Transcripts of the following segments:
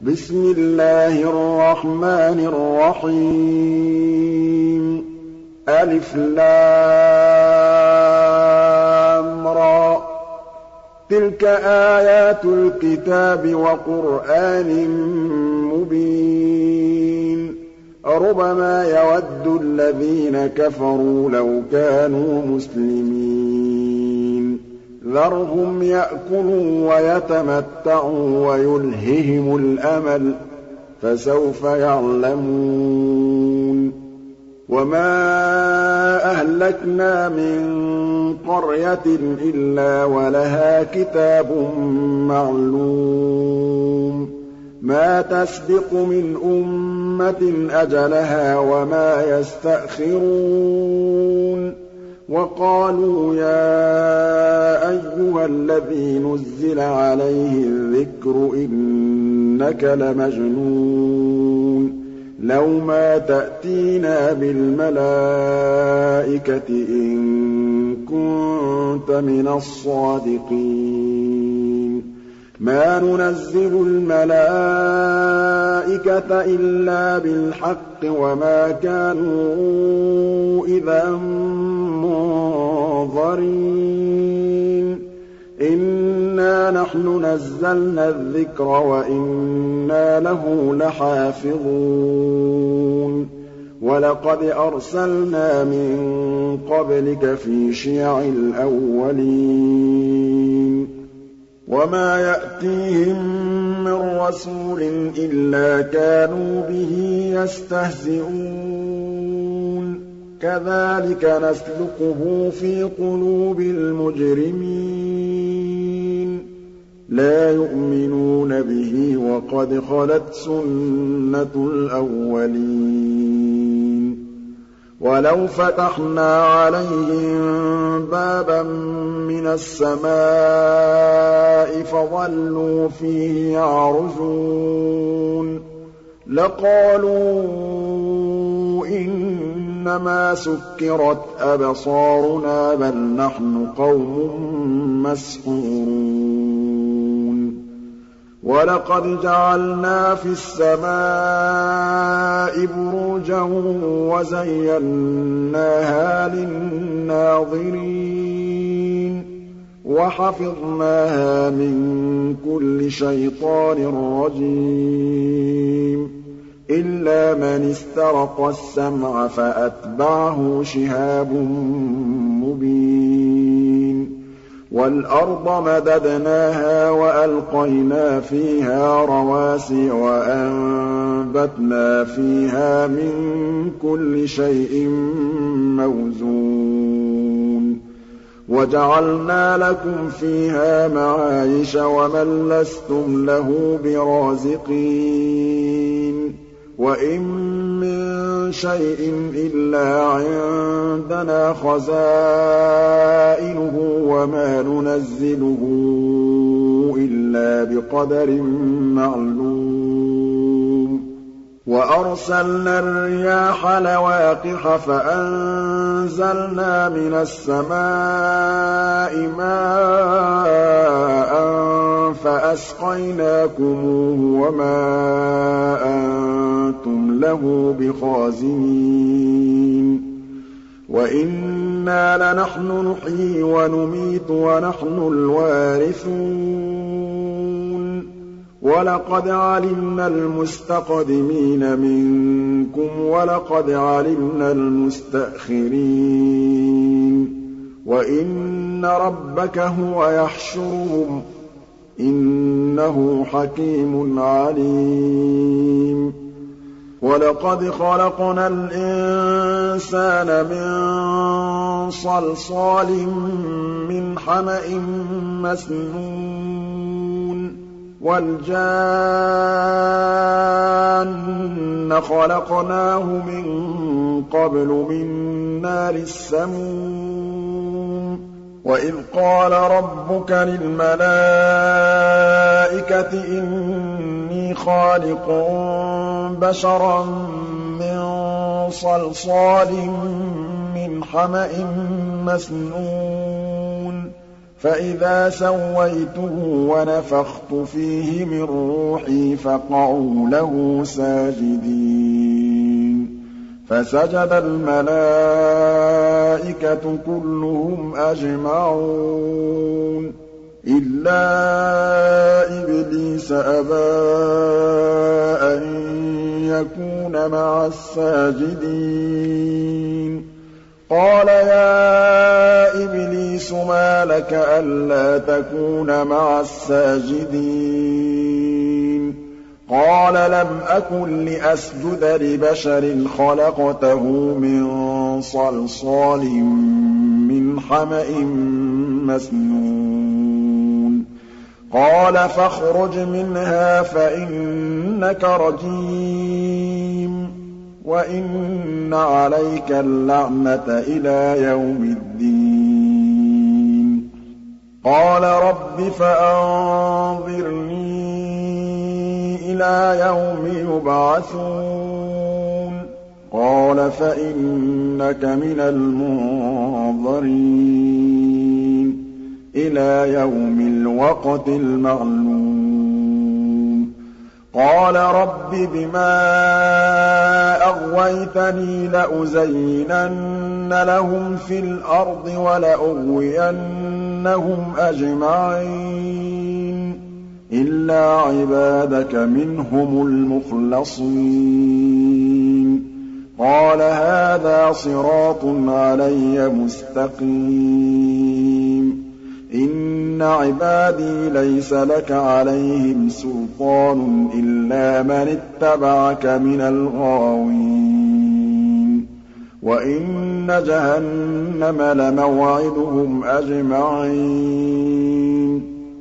بِسْمِ اللَّهِ الرَّحْمَٰنِ الرَّحِيمِ. رَا ۚ. تِلْكَ آيَاتُ الْكِتَابِ وَقُرْآنٍ مُّبِينٍ. رُّبَمَا يَوَدُّ الَّذِينَ كَفَرُوا لَوْ كَانُوا مُسْلِمِينَ. ذَرْهُمْ يَأْكُلُوا وَيَتَمَتَّعُوا وَيُلْهِهِمُ الْأَمَلُ ۖ فَسَوْفَ يَعْلَمُونَ وَمَا أَهْلَكْنَا مِن قَرْيَةٍ إِلَّا وَلَهَا كِتَابٌ مَّعْلُومٌ مَا تَسْبِقُ مِنْ أُمَّةٍ أَجَلَهَا وَمَا يَسْتَأْخِرُونَ وَقَالُوا يَا أَيُّهَا الَّذِي نُزِّلَ عَلَيْهِ الذِّكْرُ إِنَّكَ لَمَجْنُونٌ لَّوْ مَا تَأْتِينَا بِالْمَلَائِكَةِ إِن كُنتَ مِنَ الصَّادِقِينَ مَا نُنَزِّلُ الْمَلَائِكَةَ إِلَّا بِالْحَقِّ وَمَا كَانُوا إِذًا مُّنظَرِينَ إِنَّا نَحْنُ نَزَّلْنَا الذِّكْرَ وَإِنَّا لَهُ لَحَافِظُونَ وَلَقَدْ أَرْسَلْنَا مِن قَبْلِكَ فِي شِيَعِ الْأَوَّلِينَ وَمَا يَأْتِيهِم مِّن رَّسُولٍ إِلَّا كَانُوا بِهِ يَسْتَهْزِئُونَ كَذَٰلِكَ نَسْلُكُهُ فِي قُلُوبِ الْمُجْرِمِينَ لَا يُؤْمِنُونَ بِهِ وَقَدْ خَلَتْ سُنَّةُ الْأَوَّلِينَ وَلَوْ فَتَحْنَا عَلَيْهِم بَابًا مِّنَ السَّمَاءِ فَظَلُّوا فِيهِ يَعْرُجُونَ. لَقَالُوا إِنَّمَا سُكِّرَتْ أَبْصَارُنَا بَلْ نَحْنُ قَوْمٌ مَّسْحُورُونَ. وَلَقَدْ جَعَلْنَا فِي السَّمَاءِ بُرُوجًا وَزَيَّنَّاهَا لِلنَّاظِرِينَ وَحَفِظْنَاهَا مِن كُلِّ شَيْطَانٍ رَّجِيمٍ إِلَّا مَنِ اسْتَرَقَ السَّمْعَ فَأَتْبَعَهُ شِهَابٌ مُّبِينٌ وَالْأَرْضَ مَدَدْنَاهَا وَأَلْقَيْنَا فِيهَا رَوَاسِيَ وَأَنبَتْنَا فِيهَا مِن كُلِّ شَيْءٍ مَّوْزُونٍ. وَجَعَلْنَا لَكُمْ فِيهَا مَعَايِشَ وَمَن لَّسْتُمْ لَهُ بِرَازِقِينَ. وَإِن مِّن شَيْءٍ إِلَّا عِندَنَا خَزَائِنُهُ وَمَا نُنَزِّلُهُ إِلَّا بِقَدَرٍ مَّعْلُومٍ وَأَرْسَلْنَا الرِّيَاحَ لَوَاقِحَ فَأَنزَلْنَا مِنَ السَّمَاءِ مَاءً فَأَسْقَيْنَاكُمُوهُ وَمَا أَنتُمْ لَهُ بِخَازِنِينَ وَإِنَّا لَنَحْنُ نُحْيِي وَنُمِيتُ وَنَحْنُ الْوَارِثُونَ وَلَقَدْ عَلِمْنَا الْمُسْتَقْدِمِينَ مِنكُمْ وَلَقَدْ عَلِمْنَا الْمُسْتَأْخِرِينَ وَإِنَّ رَبَّكَ هُوَ يَحْشُرُهُمْ ۚ إِنَّهُ حَكِيمٌ عَلِيمٌ. وَلَقَدْ خَلَقْنَا الْإِنسَانَ مِن صَلْصَالٍ مِّنْ حَمَإٍ مَّسْنُونٍ وَالْجَانَّ خَلَقْنَاهُ مِن قَبْلُ مِن نَّارِ السَّمُومِ. وَإِذْ قَالَ رَبُّكَ لِلْمَلَائِكَةِ إِنِّي خَالِقٌ بَشَرًا مِّن صَلْصَالٍ مِّنْ حَمَإٍ مَّسْنُونٍ فَإِذَا سَوَّيْتُهُ وَنَفَخْتُ فِيهِ مِن رُّوحِي فَقَعُوا لَهُ سَاجِدِينَ فَسَجَدَ الْمَلَائِكَةُ كُلُّهُمْ أَجْمَعُونَ. إِلَّا إِبْلِيسَ أَبَىٰ أَن يَكُونَ مَعَ السَّاجِدِينَ. قَالَ يَا إِبْلِيسُ مَا لَكَ أَلَّا تَكُونَ مَعَ السَّاجِدِينَ؟ قَالَ لَمْ أَكُن لِّأَسْجُدَ لِبَشَرٍ خَلَقْتَهُ مِن صَلْصَالٍ مِّنْ حَمَإٍ مَّسْنُونٍ. قَالَ فَاخْرُجْ مِنْهَا فَإِنَّكَ رَجِيمٌ وَإِنَّ عَلَيْكَ اللَّعْنَةَ إِلَىٰ يَوْمِ الدِّينِ. قَالَ رَبِّ فَأَنظِرْنِي إِلَىٰ يَوْمِ يُبْعَثُونَ. قَالَ فَإِنَّكَ مِنَ الْمُنظَرِينَ. إِلَىٰ يَوْمِ الْوَقْتِ الْمَعْلُومِ. قَالَ رَبِّ بِمَا أَغْوَيْتَنِي لَأُزَيِّنَنَّ لَهُمْ فِي الْأَرْضِ وَلَأُغْوِيَنَّهُمْ أَجْمَعِينَ. إِلَّا عِبَادَكَ مِنْهُمُ الْمُخْلَصِينَ قَالَ هَٰذَا صِرَاطٌ عَلَيَّ مُسْتَقِيمٌ إِنَّ عِبَادِي لَيْسَ لَكَ عَلَيْهِمْ سُلْطَانٌ إِلَّا مَنِ اتَّبَعَكَ مِنَ الْغَاوِينَ وَإِنَّ جَهَنَّمَ لَمَوْعِدُهُمْ أَجْمَعِينَ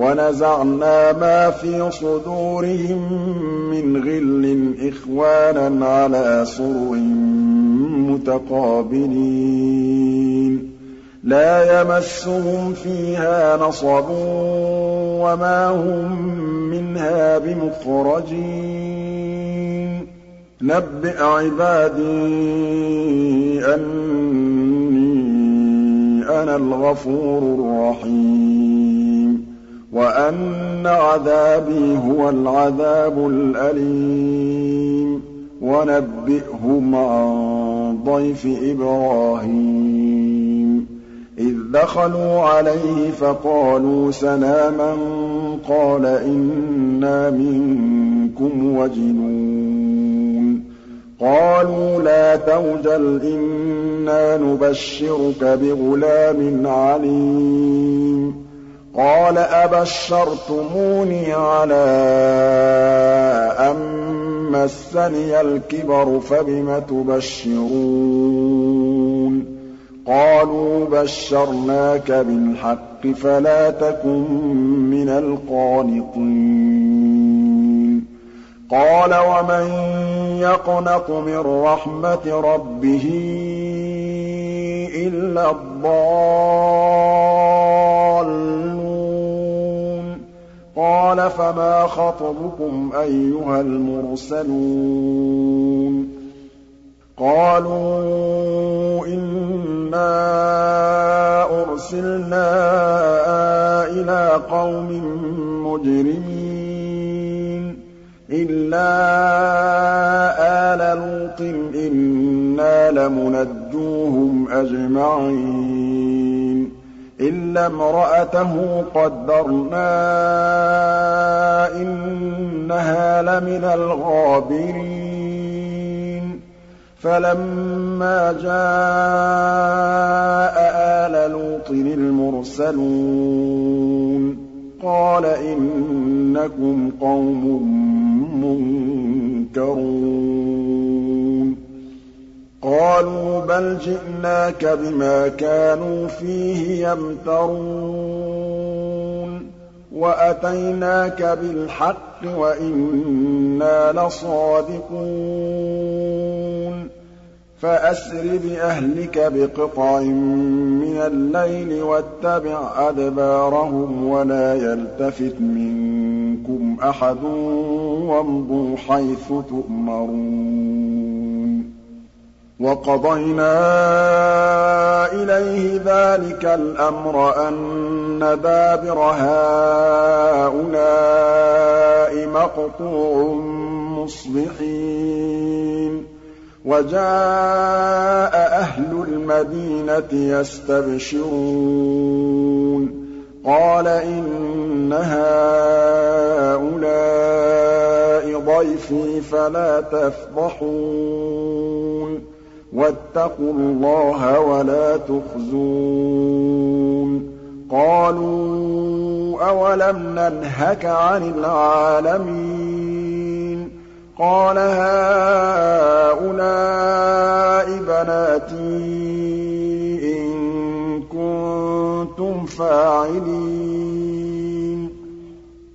وَنَزَعْنَا مَا فِي صُدُورِهِم مِّنْ غِلٍّ إِخْوَانًا عَلَىٰ سُرُرٍ مُّتَقَابِلِينَ. لَا يَمَسُّهُمْ فِيهَا نَصَبٌ وَمَا هُم مِّنْهَا بِمُخْرَجِينَ. نَبِّئْ عِبَادِي أَنِّي أَنَا الْغَفُورُ الرَّحِيمُ. وَأَنَّ عَذَابِي هُوَ الْعَذَابُ الْأَلِيمُ. وَنَبِّئْهُمْ عَن ضَيْفِ إِبْرَاهِيمَ. إِذْ دَخَلُوا عَلَيْهِ فَقَالُوا سَلَامًا قَالَ إِنَّا مِنكُمْ وَجِلُونَ قَالُوا لَا تَوْجَلْ إِنَّا نُبَشِّرُكَ بِغُلَامٍ عَلِيمٍ. قَالَ أَبَشَّرْتُمُونِي عَلَىٰ أَن مَّسَّنِيَ الْكِبَرُ فَبِمَ تُبَشِّرُونَ؟ قَالُوا بَشَّرْنَاكَ بِالْحَقِّ فَلَا تَكُن مِّنَ الْقَانِطِينَ. قَالَ وَمَن يَقْنَطُ مِن رَّحْمَةِ رَبِّهِ إِلَّا الضَّالُّونَ قَالَ فَمَا خَطْبُكُمْ أَيُّهَا الْمُرْسَلُونَ قَالُوا إِنَّا أُرْسِلْنَا إِلَىٰ قَوْمٍ مُّجْرِمِينَ إِلَّا آلَ لُوطٍ إِنَّا لَمُنَجُّوهُمْ أَجْمَعِينَ إِلَّا امْرَأَتَهُ قَدَّرْنَا إِنَّهَا لَمِنَ الْغَابِرِينَ فَلَمَّا جَاءَ آلَ لُوطٍ الْمُرْسَلُونَ قَالَ إِنَّكُمْ قَوْمٌ مُّنكَرُونَ قَالُوا بَلْ جِئْنَاكَ بِمَا كَانُوا فِيهِ يَمْتَرُونَ وَأَتَيْنَاكَ بِالْحَقِّ وَإِنَّا لَصَادِقُونَ فَأَسْرِ بِأَهْلِكَ بِقِطْعٍ مِّنَ اللَّيْلِ وَاتَّبِعْ أَدْبَارَهُمْ وَلَا يَلْتَفِتْ مِنكُمْ أَحَدٌ وَامْضُوا حَيْثُ تُؤْمَرُونَ وَقَضَيْنَا إِلَيْهِ ذَٰلِكَ الْأَمْرَ أَنَّ دَابِرَ هَٰؤُلَاءِ مَقْطُوعٌ مُّصْبِحِينَ. وَجَاءَ أَهْلُ الْمَدِينَةِ يَسْتَبْشِرُونَ. قَالَ إِنَّ هَٰؤُلَاءِ ضَيْفِي فَلَا تَفْضَحُونِ. وَاتَّقُوا اللَّهَ وَلَا تُخْزُونِ. قَالُوا أَوَلَمْ نَنْهَكَ عَنِ الْعَالَمِينَ؟ قَالَ هَٰؤُلَاءِ بَنَاتِي إِن كُنتُمْ فَاعِلِينَ.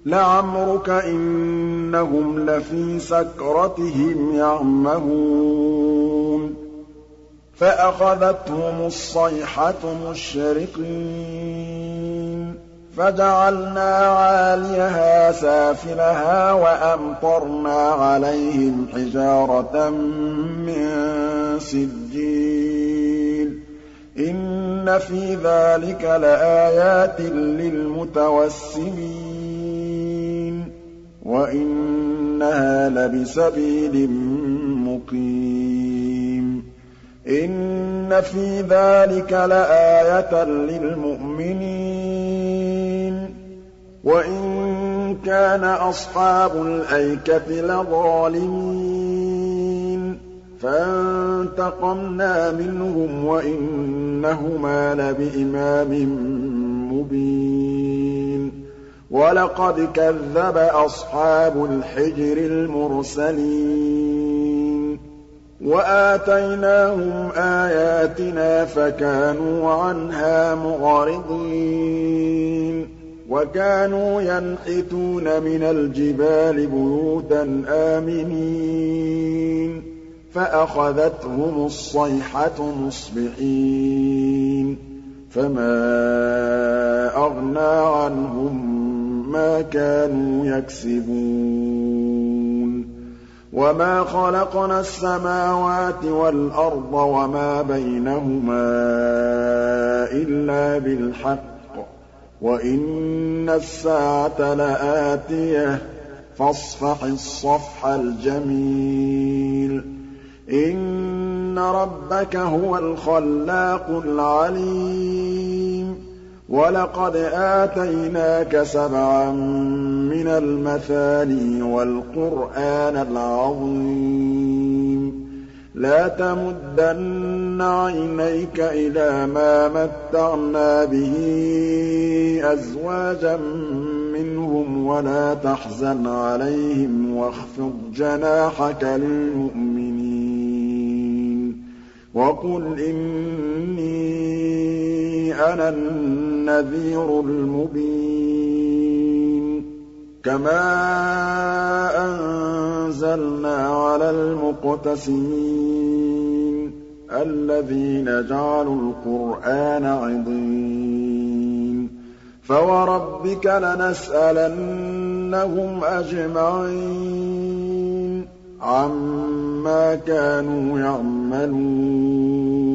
لَعَمْرُكَ إِنَّهُمْ لَفِي سَكْرَتِهِمْ يَعْمَهُونَ. فَأَخَذَتْهُمُ الصَّيْحَةُ مُشْرِقِينَ. فَجَعَلْنَا عَالِيَهَا سَافِلَهَا وَأَمْطَرْنَا عَلَيْهِمْ حِجَارَةً مِّن سِجِّيلٍ. إِنَّ فِي ذَٰلِكَ لَآيَاتٍ لِّلْمُتَوَسِّمِينَ. وَإِنَّهَا لَبِسَبِيلٍ مُّقِيمٍ. إِنَّ فِي ذَٰلِكَ لَآيَةً لِّلْمُؤْمِنِينَ وَإِن كَانَ أَصْحَابُ الْأَيْكَةِ لَظَالِمِينَ فَانتَقَمْنَا مِنْهُمْ وَإِنَّهُمَا لَبِإِمَامٍ مُّبِينٍ وَلَقَدْ كَذَّبَ أَصْحَابُ الْحِجْرِ الْمُرْسَلِينَ وَآتَيْنَاهُمْ آيَاتِنَا فَكَانُوا عَنْهَا مُعْرِضِينَ وَكَانُوا يَنْحِتُونَ مِنَ الْجِبَالِ بُيُوتًا آمِنِينَ فَأَخَذَتْهُمُ الصَّيْحَةُ مُصْبِحِينَ فَمَا أَغْنَىٰ عَنْهُم مَّا كَانُوا يَكْسِبُونَ وَمَا خَلَقْنَا السَّمَاوَاتِ وَالْأَرْضَ وَمَا بَيْنَهُمَا إِلَّا بِالْحَقِّ وَإِنَّ السَّاعَةَ لَآتِيَةٌ فَاصْفَحِ الصَّفْحَ الْجَمِيلَ إِنَّ رَبَّكَ هُوَ الْخَلَّاقُ الْعَلِيمُ وَلَقَدْ آتَيْنَاكَ سَبْعًا مِّنَ الْمَثَانِي وَالْقُرْآنَ الْعَظِيمَ. لَا تَمُدَّنَّ عَيْنَيْكَ إِلَىٰ مَا مَتَّعْنَا بِهِ أَزْوَاجًا مِّنْهُمْ وَلَا تَحْزَنْ عَلَيْهِمْ وَاخْفِضْ جَنَاحَكَ لِلْمُؤْمِنِينَ. وَقُلْ إِنِّي أَنَا النَّذِيرُ الْمُبِينُ. كَمَا أَنزَلْنَا عَلَى الْمُقْتَسِمِينَ الَّذِينَ جَعَلُوا الْقُرْآنَ عِضِينَ. فَوَرَبِّكَ لَنَسْأَلَنَّهُمْ أَجْمَعِينَ عَمَّا كَانُوا يَعْمَلُونَ.